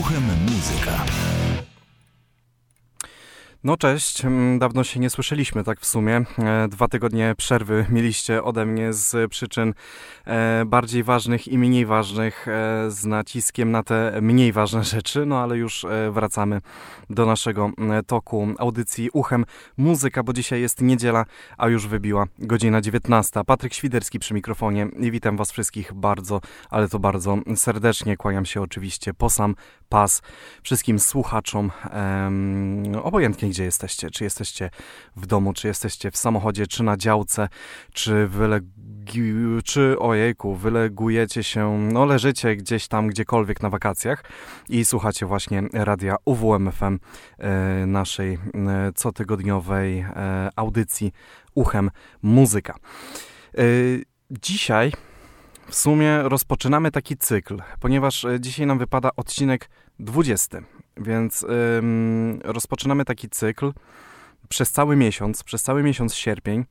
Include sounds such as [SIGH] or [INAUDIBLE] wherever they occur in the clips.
Uchem muzyka. No cześć, mm, dawno się nie słyszeliśmy tak w sumie. E, dwa tygodnie przerwy mieliście ode mnie z przyczyn e, bardziej ważnych i mniej ważnych, e, z naciskiem na te mniej ważne rzeczy, no ale już wracamy do naszego toku audycji Uchem Muzyka, bo dzisiaj jest niedziela, a już wybiła godzina 19. Patryk Świderski przy mikrofonie i witam was wszystkich bardzo, ale to bardzo serdecznie. Kłaniam się oczywiście po sam pas wszystkim słuchaczom, obojętnie gdzie jesteście, czy jesteście w domu, czy jesteście w samochodzie, czy na działce, czy wylegi, czy ojejku, wylegujecie się, no leżycie gdzieś tam, gdziekolwiek na wakacjach i słuchacie właśnie radia UWMFM, e, naszej e, cotygodniowej e, audycji Uchem Muzyka. Dzisiaj w sumie rozpoczynamy taki cykl, ponieważ dzisiaj nam wypada odcinek 20. Więc ym, rozpoczynamy taki cykl przez cały miesiąc, przez cały miesiąc sierpień.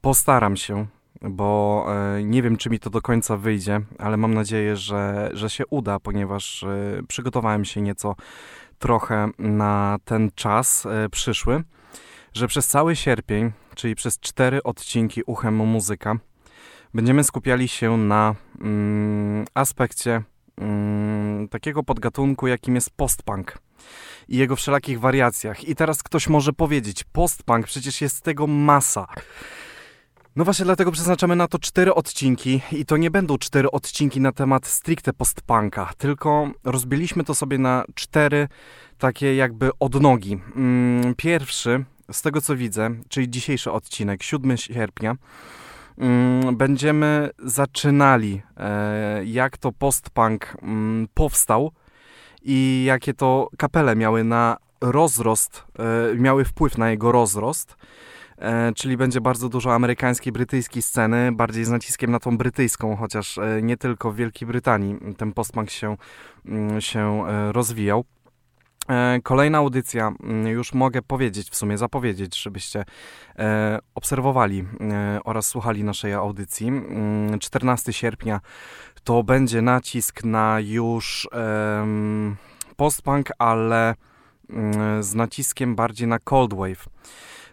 Postaram się, bo y, nie wiem, czy mi to do końca wyjdzie, ale mam nadzieję, że, że się uda, ponieważ y, przygotowałem się nieco trochę na ten czas y, przyszły, że przez cały sierpień, czyli przez cztery odcinki Uchem Muzyka, będziemy skupiali się na mm, aspekcie mm, takiego podgatunku, jakim jest postpunk i jego wszelakich wariacjach. I teraz ktoś może powiedzieć, postpunk, przecież jest tego masa. No właśnie dlatego przeznaczamy na to cztery odcinki i to nie będą cztery odcinki na temat stricte postpunka, tylko rozbiliśmy to sobie na cztery takie jakby odnogi. Mm, pierwszy, z tego co widzę, czyli dzisiejszy odcinek, 7 sierpnia, będziemy zaczynali, e, jak to postpunk mm, powstał i jakie to kapele miały na rozrost, e, miały wpływ na jego rozrost. E, czyli będzie bardzo dużo amerykańskiej, brytyjskiej sceny, bardziej z naciskiem na tą brytyjską, chociaż nie tylko w Wielkiej Brytanii ten postpunk się, mm, się rozwijał. E, kolejna audycja, mm, już mogę powiedzieć, w sumie zapowiedzieć, żebyście e, obserwowali e, oraz słuchali naszej audycji. 14 mm, sierpnia to będzie nacisk na już postpunk, ale mm, z naciskiem bardziej na cold wave.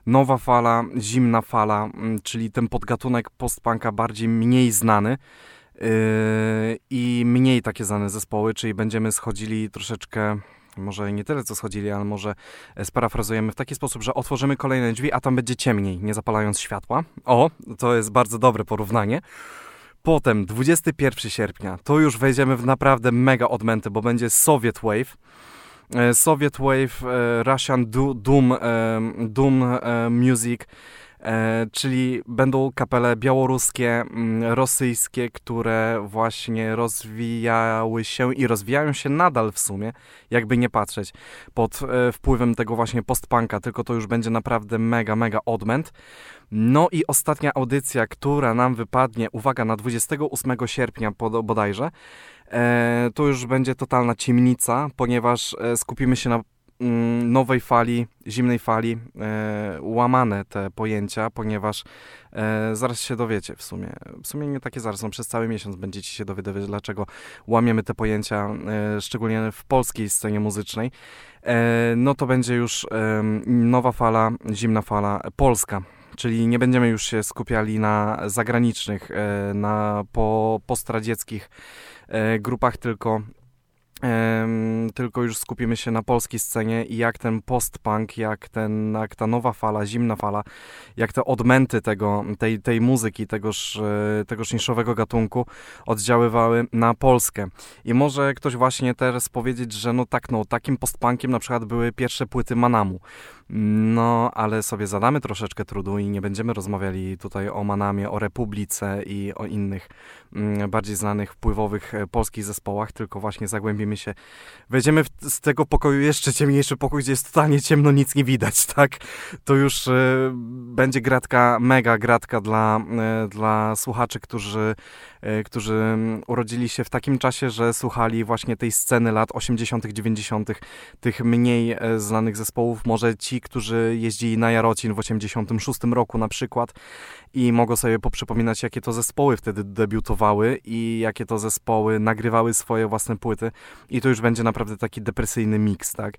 Nowa fala, zimna fala, czyli ten podgatunek postpunka bardziej mniej znany i mniej takie znane zespoły, czyli będziemy schodzili troszeczkę może nie tyle co schodzili, ale może e, sparafrazujemy w taki sposób, że otworzymy kolejne drzwi, a tam będzie ciemniej, nie zapalając światła. O, to jest bardzo dobre porównanie. Potem 21 sierpnia, to już wejdziemy w naprawdę mega odmęty, bo będzie Soviet Wave. E, Soviet Wave, e, Russian Doom, Doom Music, czyli będą kapele białoruskie, mm, rosyjskie, które właśnie rozwijały się i rozwijają się nadal w sumie, jakby nie patrzeć, pod e, wpływem tego właśnie postpunka, tylko to już będzie naprawdę mega, mega odmęt. No i ostatnia audycja, która nam wypadnie, uwaga, na 28 sierpnia bodajże, e, to już będzie totalna ciemnica, ponieważ skupimy się na nowej fali, zimnej fali, e, łamane te pojęcia, ponieważ e, zaraz się dowiecie w sumie. W sumie nie takie zaraz, no przez cały miesiąc będziecie się dowiadywać, dlaczego łamiemy te pojęcia, e, szczególnie w polskiej scenie muzycznej. E, no to będzie już e, nowa fala, zimna fala polska. Czyli nie będziemy już się skupiali na zagranicznych, e, na po, postradzieckich grupach, tylko tylko już skupimy się na polskiej scenie i jak ten post-punk, jak, ten, jak ta nowa fala, zimna fala, jak te odmęty tego, tej, tej muzyki, tegoż, e, tegoż niszowego gatunku oddziaływały na Polskę. I może ktoś właśnie teraz powiedzieć, że no tak, no takim post-punkiem na przykład były pierwsze płyty Manamu. No, ale sobie zadamy troszeczkę trudu i nie będziemy rozmawiali tutaj o Manamie, o Republice i o innych mm, bardziej znanych, wpływowych e, polskich zespołach, tylko właśnie zagłębimy się. Wejdziemy z tego pokoju jeszcze ciemniejszy pokój, gdzie jest totalnie ciemno, nic nie widać, [LAUGHS] tak? To już y, będzie gratka, mega gratka dla, y, dla słuchaczy, którzy E, którzy mm, urodzili się w takim czasie, że słuchali właśnie tej sceny lat 80., 90., tych mniej e, znanych zespołów. Może ci, którzy jeździli na Jarocin w 86 roku na przykład i mogą sobie poprzypominać, jakie to zespoły wtedy debiutowały i jakie to zespoły nagrywały swoje własne płyty. I to już będzie naprawdę taki depresyjny miks, tak?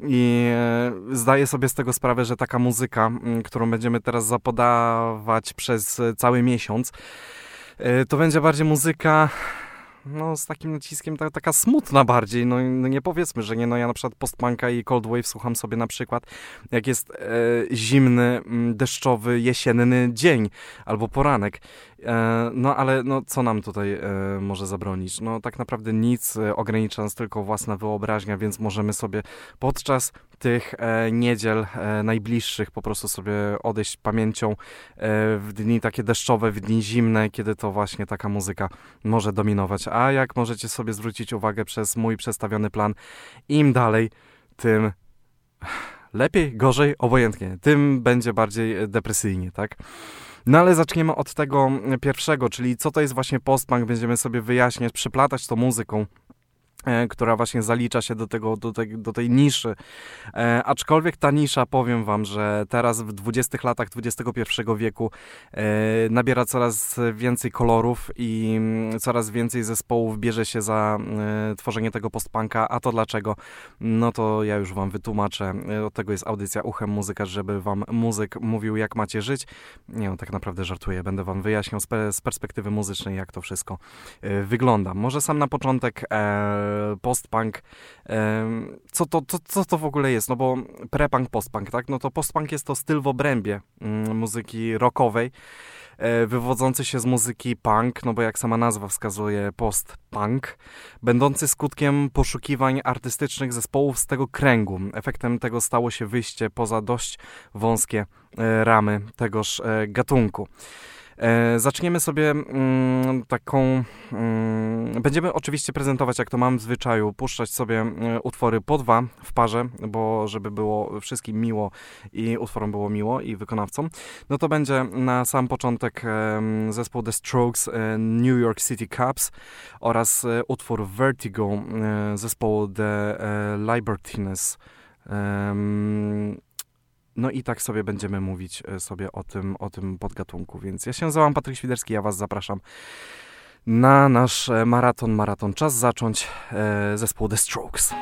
I e, zdaję sobie z tego sprawę, że taka muzyka, którą będziemy teraz zapodawać przez cały miesiąc, e, to będzie bardziej muzyka no, z takim naciskiem ta, taka smutna bardziej, no, no, nie powiedzmy, że nie, no ja na przykład postpunka i cold wave słucham sobie na przykład, jak jest e, zimny, deszczowy, jesienny dzień albo poranek, no ale no, co nam tutaj e, może zabronić? No tak naprawdę nic, e, ogranicza nas tylko własna wyobraźnia, więc możemy sobie podczas tych e, niedziel e, najbliższych po prostu sobie odejść pamięcią w dni takie deszczowe, w dni zimne, kiedy to właśnie taka muzyka może dominować a jak możecie sobie zwrócić uwagę przez mój przedstawiony plan, im dalej, tym lepiej, gorzej, obojętnie, tym będzie bardziej depresyjnie, tak? No ale zaczniemy od tego pierwszego, czyli co to jest właśnie postpunk, będziemy sobie wyjaśniać, przyplatać to muzyką, która właśnie zalicza się do, tego, do, do tej niszy. E, aczkolwiek ta nisza, powiem wam, że teraz w 20 latach XXI wieku e, nabiera coraz więcej kolorów i mm, coraz więcej zespołów bierze się za e, tworzenie tego postpunka. A to dlaczego? No to ja już wam wytłumaczę. E, od tego jest audycja Uchem Muzyka, żeby wam muzyk mówił, jak macie żyć. Nie, no, tak naprawdę żartuję. Będę wam wyjaśniał z, pe z perspektywy muzycznej, jak to wszystko e, wygląda. Może sam na początek postpunk. Co to, co, co to w ogóle jest? No bo prepunk, postpunk, tak? No to postpunk jest to styl w obrębie mm, muzyki rockowej, e, wywodzący się z muzyki punk, no bo jak sama nazwa wskazuje, post-punk, będący skutkiem poszukiwań artystycznych zespołów z tego kręgu. Efektem tego stało się wyjście poza dość wąskie e, ramy tegoż e, gatunku. E, zaczniemy sobie mm, taką. Mm, będziemy oczywiście prezentować, jak to mam w zwyczaju, puszczać sobie e, utwory po dwa w parze, bo żeby było wszystkim miło i utworom było miło i wykonawcom. No to będzie na sam początek e, zespół The Strokes New York City Cups oraz utwór Vertigo zespołu The Libertines. No i tak sobie będziemy mówić e, sobie o tym, o tym podgatunku. Więc ja się nazywam Patryk Świderski, ja was zapraszam na nasz e, maraton. Maraton czas zacząć. E, zespół The Strokes.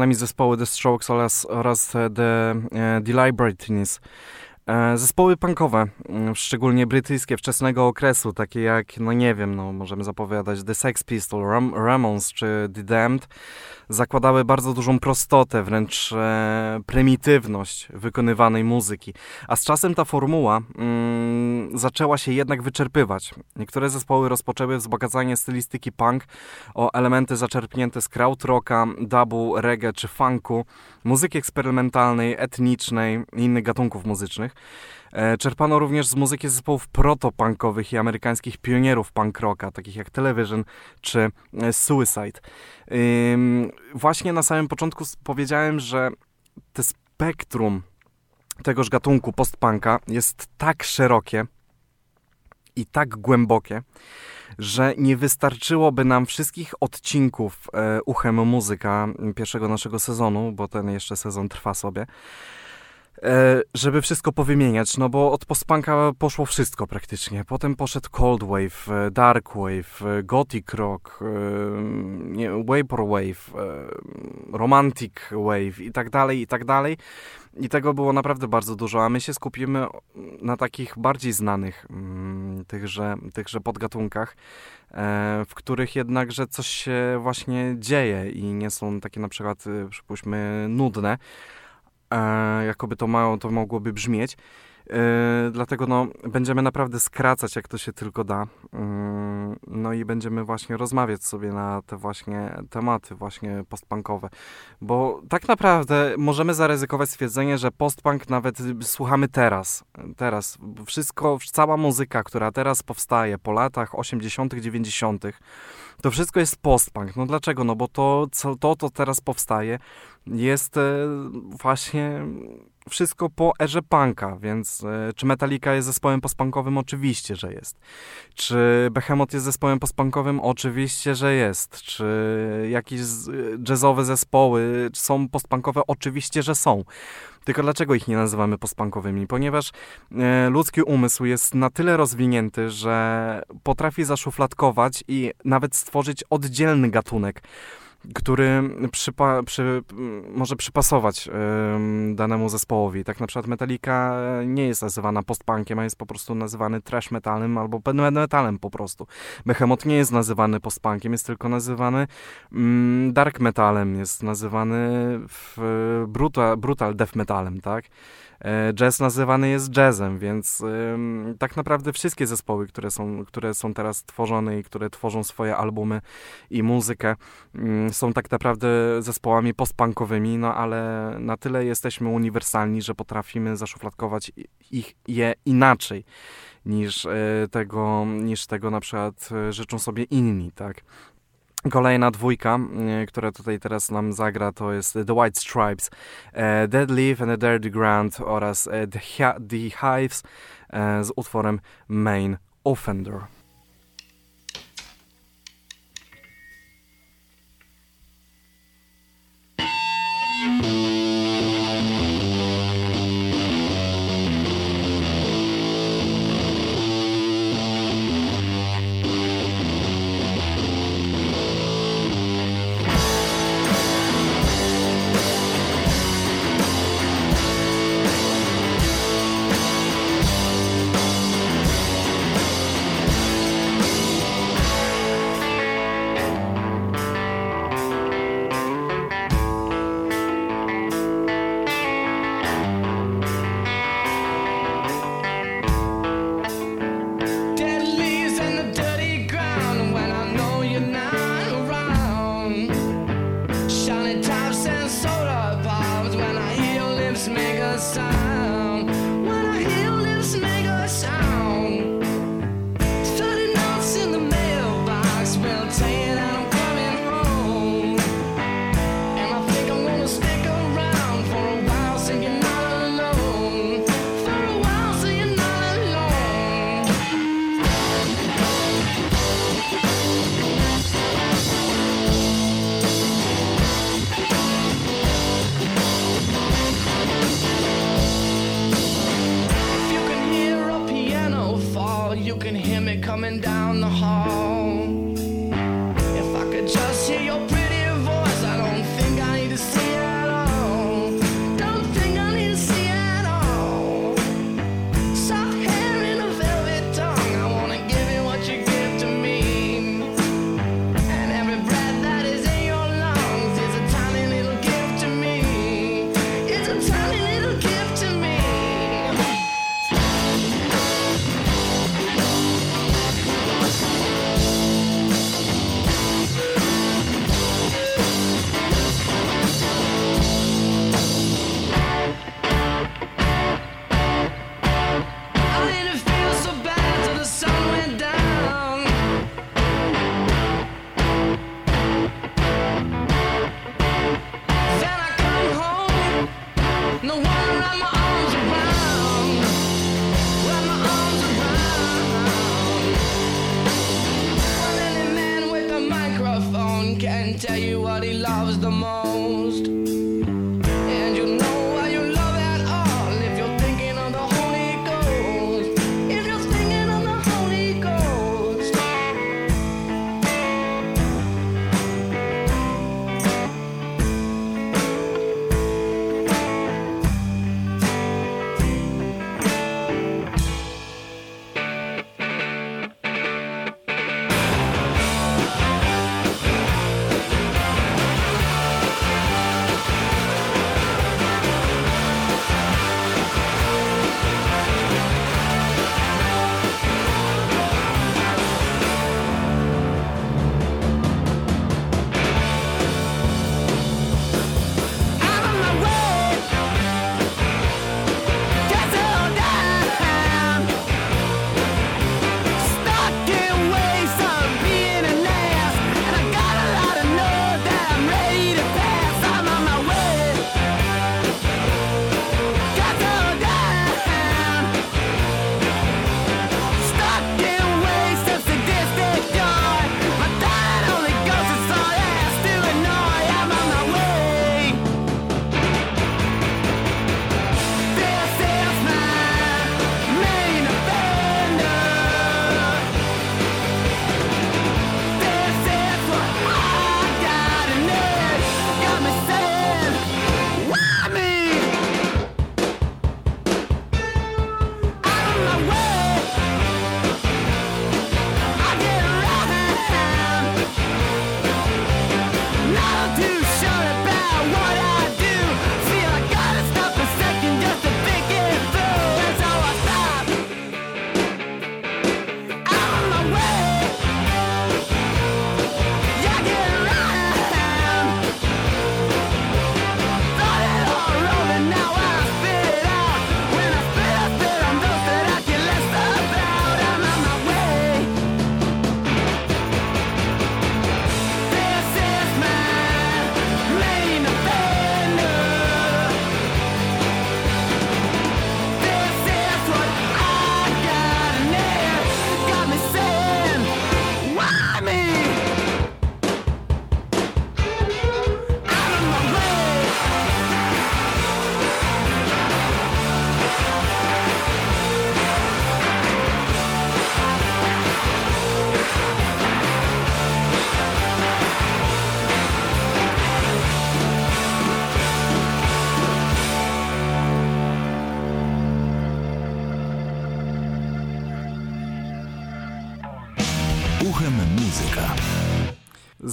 Nami zespoły The Strokes oraz, oraz The, The Libertines. E, Zespoły punkowe, mm, szczególnie brytyjskie, wczesnego okresu, takie jak, no nie wiem, no możemy zapowiadać The Sex Pistols, Ram Ramones czy The Damned, zakładały bardzo dużą prostotę, wręcz e, prymitywność wykonywanej muzyki. A z czasem ta formuła mm, zaczęła się jednak wyczerpywać. Niektóre zespoły rozpoczęły wzbogacanie stylistyki punk o elementy zaczerpnięte z krautrocka, dubu, reggae czy funku, muzyki eksperymentalnej, etnicznej i innych gatunków muzycznych. E, Czerpano również z muzyki zespołów protopunkowych i amerykańskich pionierów punk rocka, takich jak Television czy e, Suicide. Właśnie na samym początku powiedziałem, że te spektrum tegoż gatunku postpunka jest tak szerokie i tak głębokie, że nie wystarczyłoby nam wszystkich odcinków e, Uchem Muzyka pierwszego naszego sezonu, bo ten jeszcze sezon trwa sobie, żeby wszystko powymieniać, no bo od postpunka poszło wszystko praktycznie. Potem poszedł Cold Wave, e, Dark Wave, e, Gothic Rock, e, nie, Vaporwave, e, Romantic Wave i tak dalej, i tak dalej. I tego było naprawdę bardzo dużo, a my się skupimy na takich bardziej znanych mm, tychże, tychże podgatunkach, e, w których jednakże coś się właśnie dzieje i nie są takie na przykład, przypuśćmy, nudne, e, jakoby to, mało, to mogłoby brzmieć. E, dlatego no, będziemy naprawdę skracać, jak to się tylko da. Mm, No i będziemy właśnie rozmawiać sobie na te właśnie tematy właśnie postpunkowe. Bo tak naprawdę możemy zaryzykować stwierdzenie, że postpunk nawet słuchamy teraz. Teraz. Wszystko, cała muzyka, która teraz powstaje po latach 80., 90., to wszystko jest postpunk. No dlaczego? No bo to, co to, to teraz powstaje, jest e, właśnie wszystko po erze punka, więc e, czy Metallica jest zespołem postpunkowym? Oczywiście, że jest. Czy Behemoth jest zespołem postpunkowym? Oczywiście, że jest. Czy jakieś z- jazzowe zespoły są postpunkowe? Oczywiście, że są. Tylko dlaczego ich nie nazywamy postpunkowymi? Ponieważ e, ludzki umysł jest na tyle rozwinięty, że potrafi zaszufladkować i nawet stworzyć oddzielny gatunek który przypa, przy, może przypasować danemu zespołowi. Tak na przykład Metallica nie jest nazywana postpunkiem, a jest po prostu nazywany trash metalem albo metalem po prostu. Behemoth nie jest nazywany postpunkiem, jest tylko nazywany ym, dark metalem, jest nazywany w, brutal, brutal death metalem, tak? E, jazz nazywany jest jazzem, więc tak naprawdę wszystkie zespoły, które są, które są teraz tworzone i które tworzą swoje albumy i muzykę, mm, są tak naprawdę zespołami postpunkowymi, no ale na tyle jesteśmy uniwersalni, że potrafimy zaszufladkować ich je inaczej niż e, tego, niż tego na przykład e, życzą sobie inni, tak. Kolejna dwójka, e, która tutaj teraz nam zagra, to jest The White Stripes, e, Dead Leaf and the Dirty Ground oraz e, The, The Hives z utworem Main Offender.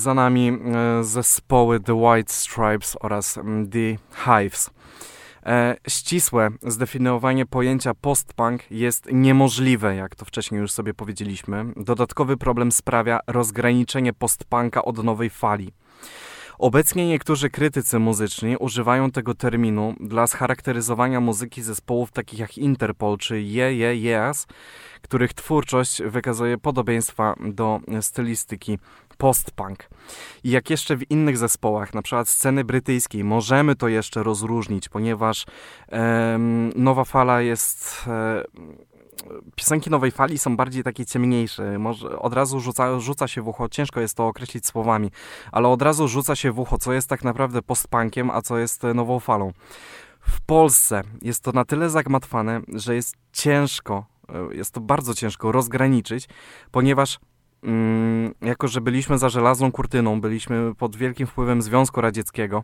Za nami e, zespoły The White Stripes oraz The Hives. E, ścisłe zdefiniowanie pojęcia post-punk jest niemożliwe, jak to wcześniej już sobie powiedzieliśmy. Dodatkowy problem sprawia rozgraniczenie post-punka od nowej fali. Obecnie niektórzy krytycy muzyczni używają tego terminu dla scharakteryzowania muzyki zespołów takich jak Interpol czy Je Je Yes, których twórczość wykazuje podobieństwa do stylistyki post-punk. I jak jeszcze w innych zespołach, na przykład sceny brytyjskiej, możemy to jeszcze rozróżnić, ponieważ nowa fala jest. E, piosenki nowej fali są bardziej takie ciemniejsze. Może od razu rzuca, rzuca się w ucho, ciężko jest to określić słowami, ale od razu rzuca się w ucho, co jest tak naprawdę post-punkiem, a co jest nową falą. W Polsce jest to na tyle zagmatwane, że jest ciężko, e, jest to bardzo ciężko rozgraniczyć, ponieważ jako że byliśmy za żelazną kurtyną, byliśmy pod wielkim wpływem Związku Radzieckiego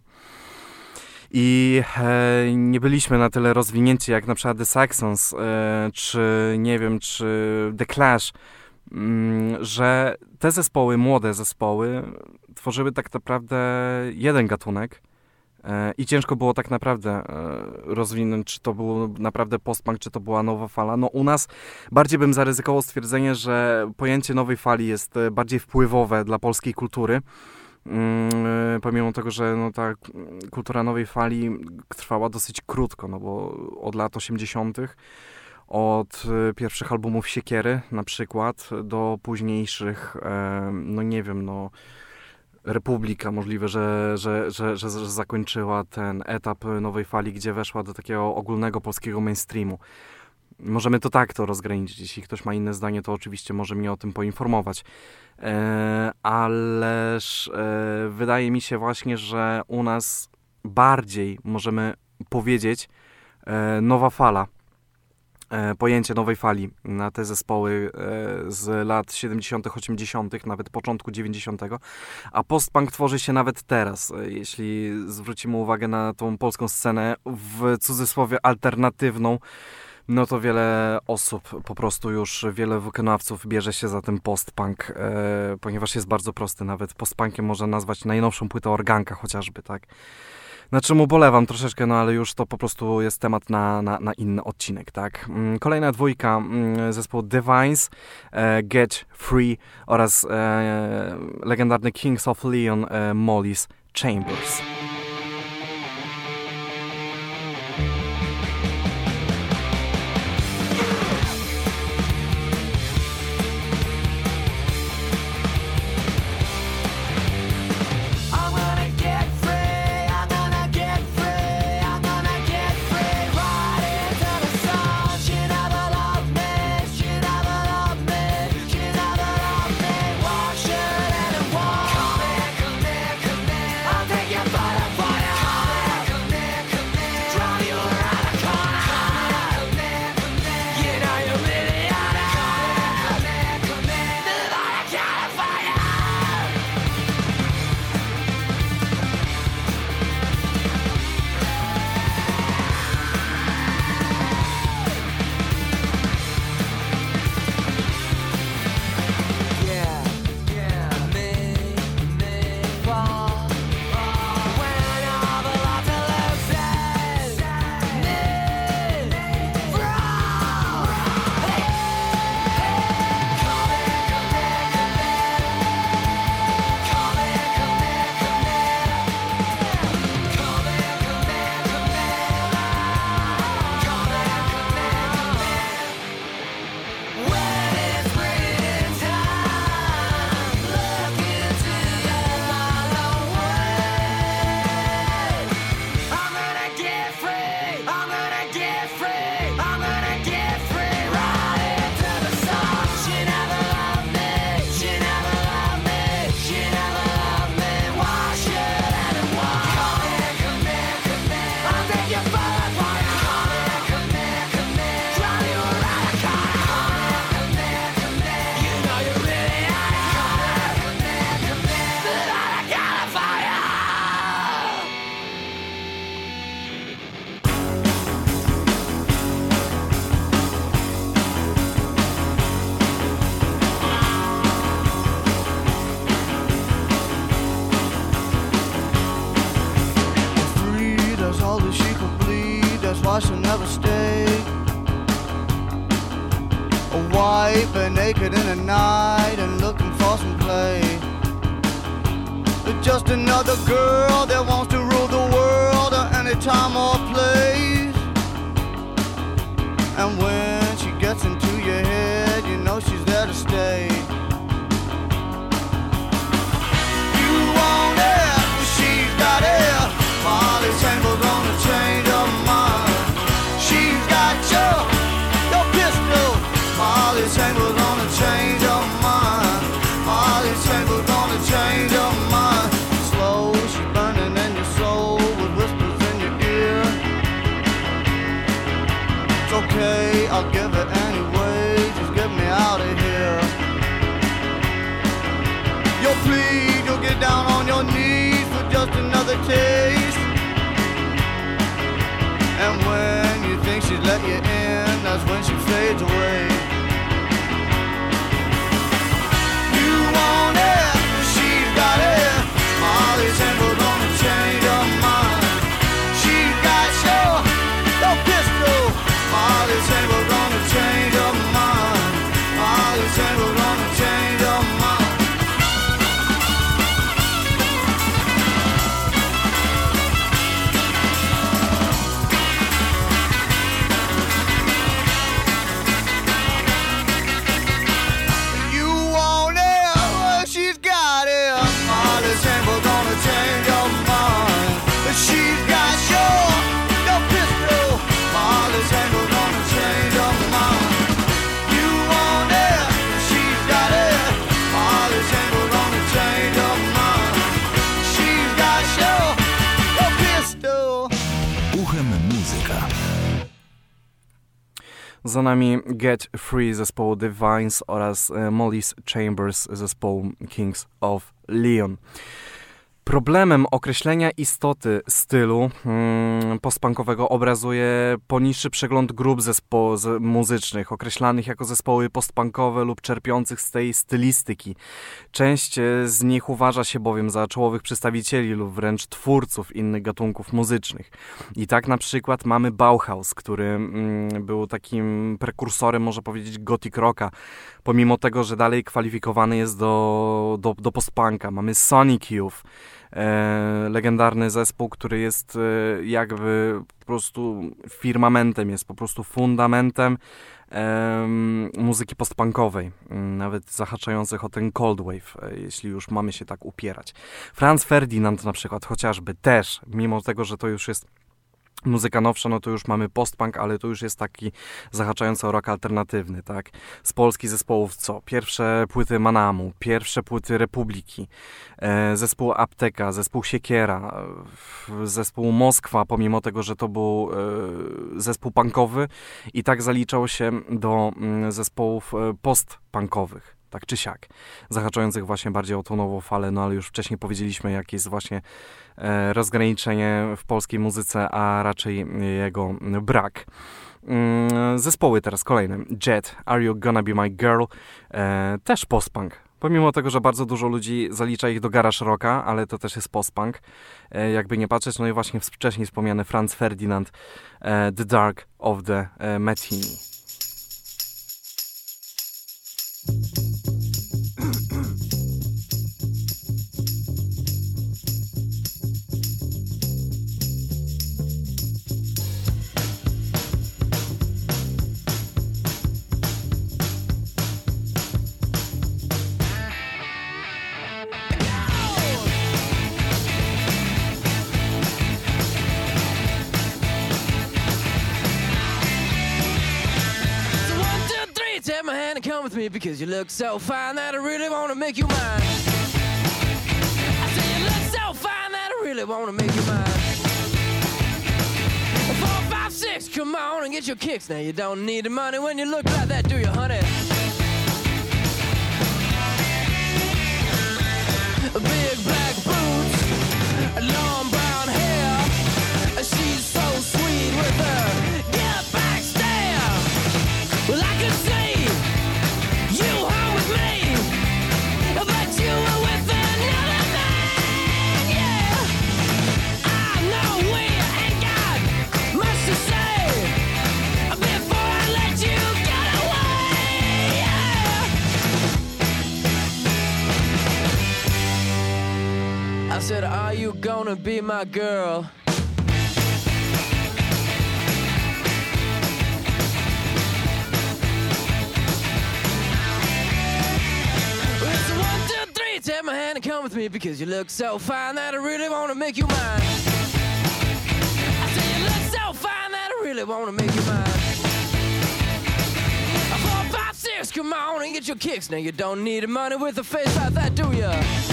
i e, nie byliśmy na tyle rozwinięci jak na przykład The Saxons, e, czy nie wiem, czy The Clash, mm, że te zespoły, młode zespoły, tworzyły tak naprawdę jeden gatunek I ciężko było tak naprawdę e, rozwinąć, czy to był naprawdę postpunk, czy to była nowa fala. No u nas bardziej bym zaryzykował stwierdzenie, że pojęcie nowej fali jest e, bardziej wpływowe dla polskiej kultury. Mm, pomimo tego, że no, ta kultura nowej fali trwała dosyć krótko, no bo od lat 80., od pierwszych albumów Siekiery na przykład, do późniejszych, no nie wiem, no Republika możliwe, że, że, że, że, zakończyła ten etap nowej fali, gdzie weszła do takiego ogólnego polskiego mainstreamu. Możemy to tak to rozgraniczyć. Jeśli ktoś ma inne zdanie, to oczywiście może mnie o tym poinformować. E, ależ e, wydaje mi się właśnie, że u nas bardziej możemy powiedzieć e, nowa fala pojęcie nowej fali na te zespoły e, z lat 70., 80., nawet początku 90., a postpunk tworzy się nawet teraz. E, jeśli zwrócimy uwagę na tą polską scenę w cudzysłowie alternatywną, no to wiele osób, po prostu już wiele wykonawców bierze się za ten postpunk, e, ponieważ jest bardzo prosty. Nawet postpunkiem można nazwać najnowszą płytę Organka chociażby, tak. Na czym ubolewam troszeczkę, no ale już to po prostu jest temat na, na, na inny odcinek, tak? Mm, kolejna dwójka, mm, zespół Divines, e, Get Free oraz e, legendarny Kings of Leon, e, Molly's Chambers. And naked in the night and looking for some play. Just another girl that wants to rule the world at any time or place. And when she's let you in, that's when she muzyka. Za nami Get Free zespołu Divines oraz e, Molly's Chambers zespołu Kings of Leon. Problemem określenia istoty stylu mm, postpunkowego obrazuje poniższy przegląd grup zespo- z muzycznych, określanych jako zespoły postpunkowe lub czerpiących z tej stylistyki. Część e, z nich uważa się bowiem za czołowych przedstawicieli lub wręcz twórców innych gatunków muzycznych. I tak na przykład mamy Bauhaus, który mm, był takim prekursorem, można powiedzieć, gothic rocka, pomimo tego, że dalej kwalifikowany jest do, do, do postpunka. Mamy Sonic Youth, legendarny zespół, który jest e, jakby po prostu firmamentem, jest po prostu fundamentem em, muzyki postpunkowej, m, nawet zahaczających o ten cold wave, e, jeśli już mamy się tak upierać. Franz Ferdinand na przykład chociażby też, mimo tego, że to już jest muzyka nowsza, no to już mamy postpunk, ale to już jest taki zahaczający o rock alternatywny, tak? Z polskich zespołów co? Pierwsze płyty Manamu, pierwsze płyty Republiki, e, zespół Apteka, zespół Siekiera, zespół Moskwa, pomimo tego, że to był e, zespół punkowy i tak zaliczał się do mm, zespołów e, postpunkowych. Tak czy siak, zahaczających właśnie bardziej o tą falę, no ale już wcześniej powiedzieliśmy, jakie jest właśnie e, rozgraniczenie w polskiej muzyce, a raczej jego brak. Mm, Zespoły teraz kolejne. Jet, Are You Gonna Be My Girl, e, też postpunk. Pomimo tego, że bardzo dużo ludzi zalicza ich do garage rocka, ale to też jest postpunk. E, jakby nie patrzeć, no i właśnie wcześniej wspomniany Franz Ferdinand, e, The Dark of the e, because you look so fine that I really want to make you mine. I say you look so fine that I really want to make you mine. Four, five, six, come on and get your kicks. Now you don't need the money when you look like that, do you, honey? gonna be my girl? take my hand and come with me because you look so fine that I really wanna make you mine. I say you look so fine that I really wanna make you mine. Four, five, six, come on and get your kicks. Now you don't need money with a face like that, do ya?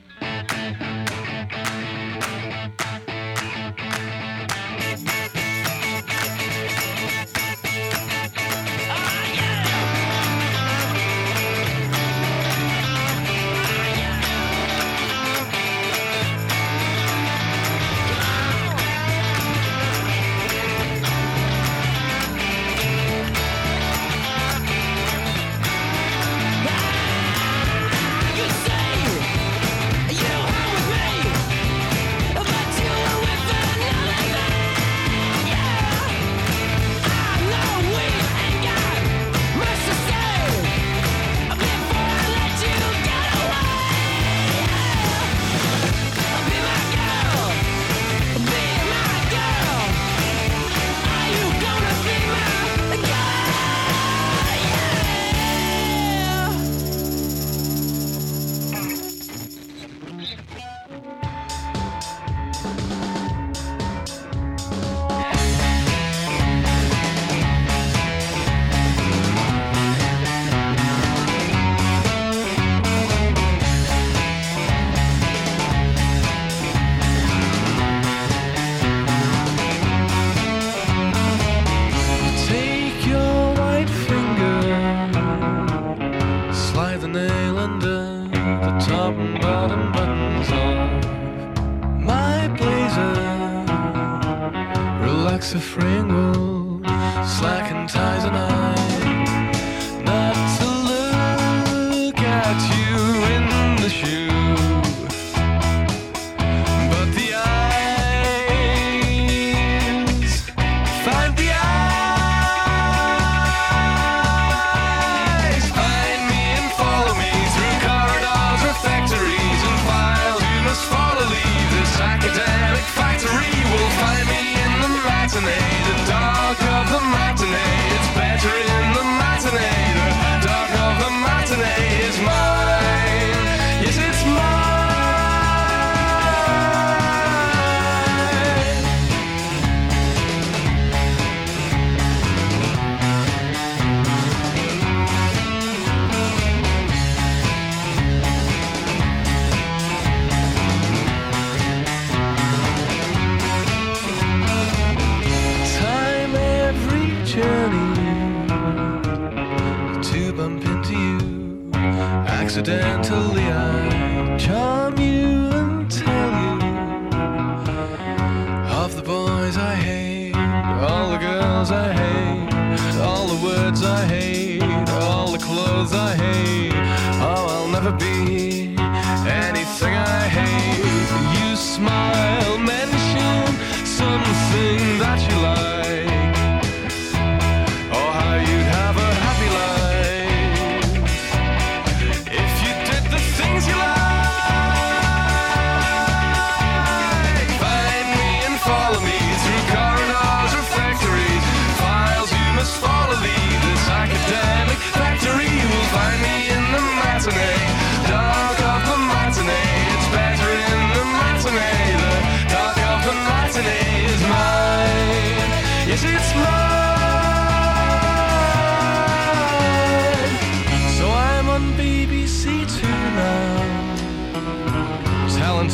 Max a Fringle, slacking ties and eyes.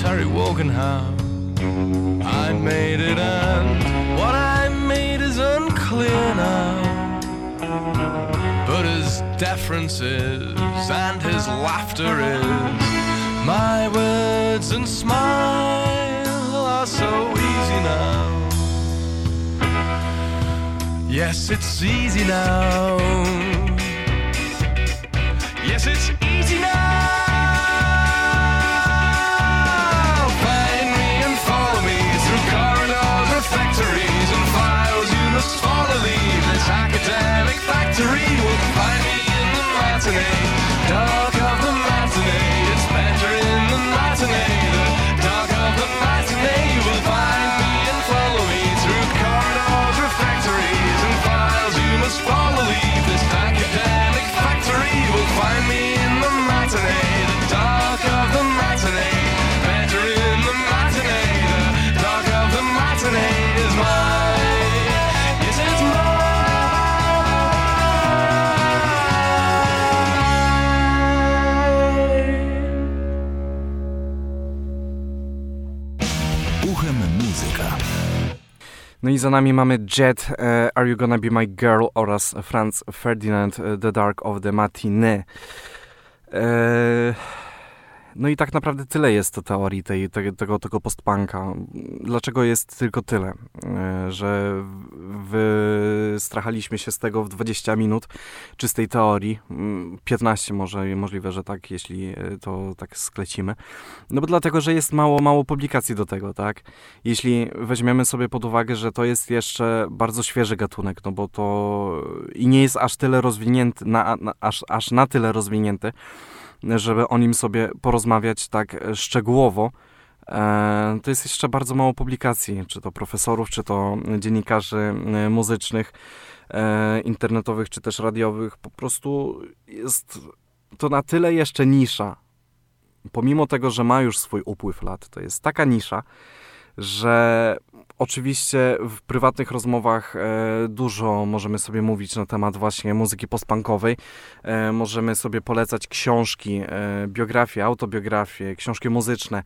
Terry how I made it, and what I made is unclear now. But his deference is, and his laughter is, my words and smile are so easy now. Yes, it's easy now. Yes, it's easy. No i za nami mamy Jet, e, Are You Gonna Be My Girl oraz Franz Ferdinand, e, The Dark of the Matinee. E, no i tak naprawdę tyle jest to teorii tej, te, tego, tego postpunka. Dlaczego jest tylko tyle? E, że wystrachaliśmy się z tego w 20 minut czystej teorii. Mm, 15 może, możliwe, że tak, jeśli e, to tak sklecimy. No bo dlatego, że jest mało, mało publikacji do tego, tak? Jeśli weźmiemy sobie pod uwagę, że to jest jeszcze bardzo świeży gatunek, no bo to i nie jest aż tyle rozwinięty, na, na, aż, aż na tyle rozwinięty, żeby o nim sobie porozmawiać tak e, szczegółowo. E, to jest jeszcze bardzo mało publikacji, czy to profesorów, czy to dziennikarzy e, muzycznych, internetowych, czy też radiowych. Po prostu jest to na tyle jeszcze nisza, pomimo tego, że ma już swój upływ lat, to jest taka nisza, że oczywiście w prywatnych rozmowach e, dużo możemy sobie mówić na temat właśnie muzyki postpunkowej. E, możemy sobie polecać książki, e, biografie, autobiografie, książki muzyczne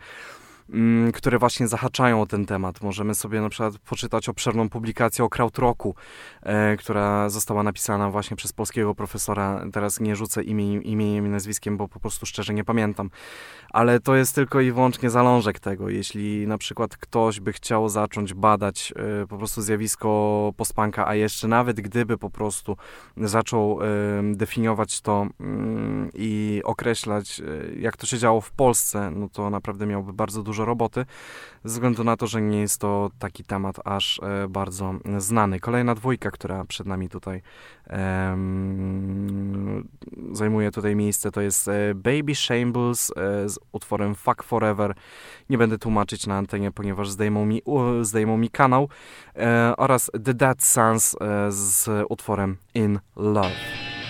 które właśnie zahaczają o ten temat. Możemy sobie na przykład poczytać obszerną publikację o krautrocku, e, która została napisana właśnie przez polskiego profesora. Teraz nie rzucę imieniem, i nazwiskiem, bo po prostu szczerze nie pamiętam. Ale to jest tylko i wyłącznie zalążek tego. Jeśli na przykład ktoś by chciał zacząć badać e, po prostu zjawisko postpunka, a jeszcze nawet gdyby po prostu zaczął e, definiować to mm, i określać, jak to się działo w Polsce, no to naprawdę miałby bardzo dużo roboty, ze względu na to, że nie jest to taki temat aż e, bardzo znany. Kolejna dwójka, która przed nami tutaj zajmuje tutaj miejsce, to jest e, Baby Shambles e, z utworem Fuck Forever. Nie będę tłumaczyć na antenie, ponieważ zdejmą mi, zdejmą mi kanał. E, oraz The Dead Sons z utworem In Love.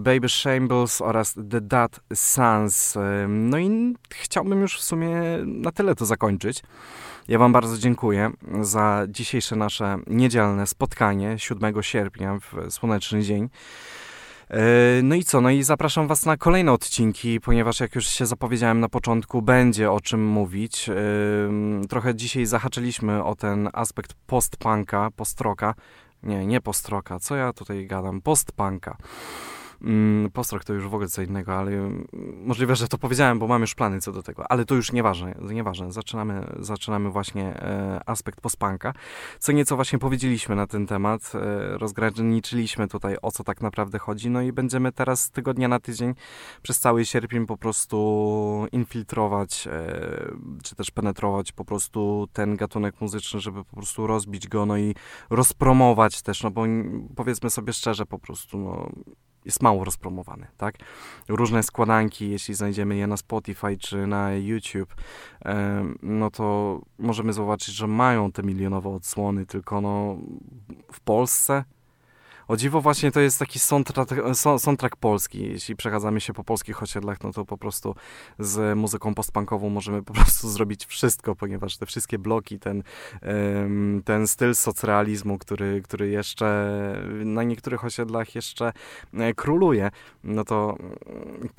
Baby Shambles oraz The Dad Sons. No i chciałbym już w sumie na tyle to zakończyć. Ja Wam bardzo dziękuję za dzisiejsze nasze niedzielne spotkanie 7 sierpnia w słoneczny dzień. No i co? No i zapraszam Was na kolejne odcinki, ponieważ jak już się zapowiedziałem na początku, będzie o czym mówić. Trochę dzisiaj zahaczyliśmy o ten aspekt postpunka, postroka. Nie, nie postroka, co ja tutaj gadam? Postpunka. Mm, Postrok to już w ogóle co innego, ale mm, możliwe, że to powiedziałem, bo mam już plany co do tego, ale to już nieważne, nieważne. Zaczynamy, zaczynamy właśnie e, aspekt postpunka. Co nieco właśnie powiedzieliśmy na ten temat, e, rozgraniczyliśmy tutaj o co tak naprawdę chodzi, no i będziemy teraz z tygodnia na tydzień przez cały sierpień po prostu infiltrować, e, czy też penetrować po prostu ten gatunek muzyczny, żeby po prostu rozbić go, no i rozpromować też, no bo powiedzmy sobie szczerze po prostu, no jest mało rozpromowany, tak? Różne składanki, jeśli znajdziemy je na Spotify czy na YouTube, no to możemy zobaczyć, że mają te milionowe odsłony, tylko no w Polsce o dziwo właśnie to jest taki soundtrack, so- soundtrack polski. Jeśli przechadzamy się po polskich osiedlach, no to po prostu z muzyką postpunkową możemy po prostu [LAUGHS] zrobić wszystko, ponieważ te wszystkie bloki, ten, ten styl socrealizmu, który, który jeszcze na niektórych osiedlach jeszcze e, króluje, no to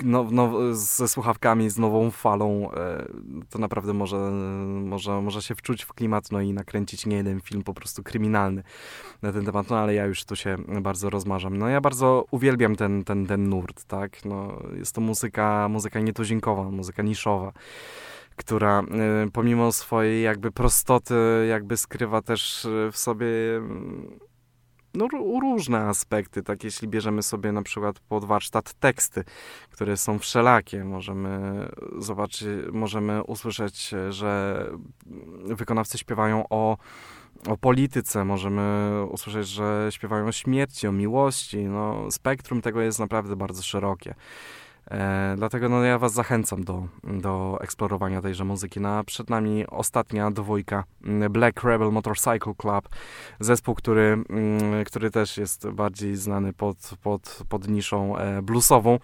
no, no, ze słuchawkami, z nową falą, e, to naprawdę może, może, może się wczuć w klimat, no i nakręcić nie jeden film po prostu kryminalny na ten temat, no ale ja już tu się bardzo rozmarzam. No ja bardzo uwielbiam ten, ten, ten nurt, tak, no jest to muzyka, muzyka nietuzinkowa, muzyka niszowa, która y, pomimo swojej jakby prostoty jakby skrywa też y, w sobie mm, no, ró- różne aspekty, tak jeśli bierzemy sobie na przykład pod warsztat teksty, które są wszelakie, możemy zobaczyć, możemy usłyszeć, że wykonawcy śpiewają o o polityce, możemy usłyszeć, że śpiewają o śmierci, o miłości. No, spektrum tego jest naprawdę bardzo szerokie. E, dlatego no, ja Was zachęcam do, do eksplorowania tejże muzyki. No, a przed nami ostatnia dwójka mm, Black Rebel Motorcycle Club. Zespół, który, mm, który też jest bardziej znany pod, pod, pod niszą e, bluesową,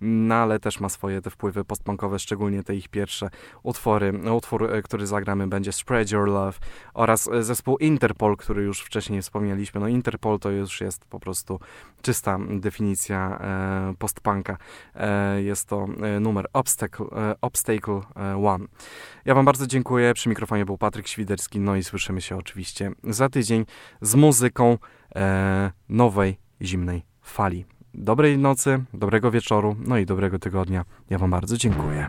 no, ale też ma swoje te wpływy postpunkowe, szczególnie te ich pierwsze utwory. Utwór, e, który zagramy będzie Spread Your Love oraz zespół Interpol, który już wcześniej wspomnieliśmy. No Interpol to już jest po prostu czysta definicja e, postpunka. E, jest to e, numer Obstacle, e, Obstacle e, One. Ja Wam bardzo dziękuję. Przy mikrofonie był Patryk Świderski. No i słyszymy się oczywiście za tydzień z muzyką nowej, zimnej fali. Dobrej nocy, dobrego wieczoru, no i dobrego tygodnia. Ja Wam bardzo dziękuję.